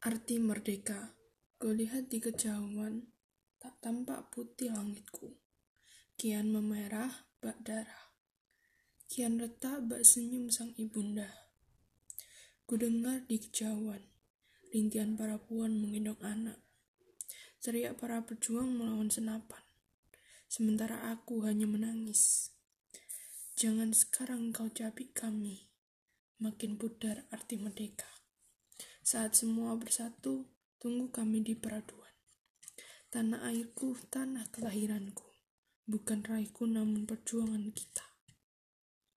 Arti merdeka, kulihat di kejauhan, tak tampak putih langitku. Kian memerah bak darah, kian retak bak senyum sang ibunda. Ku dengar di kejauhan, rintihan para puan menggendong anak. Teriak para pejuang melawan senapan, sementara aku hanya menangis. Jangan sekarang kau cabik kami, makin pudar arti merdeka. Saat semua bersatu, tunggu kami di peraduan. Tanah airku, tanah kelahiranku. Bukan raiku namun perjuangan kita.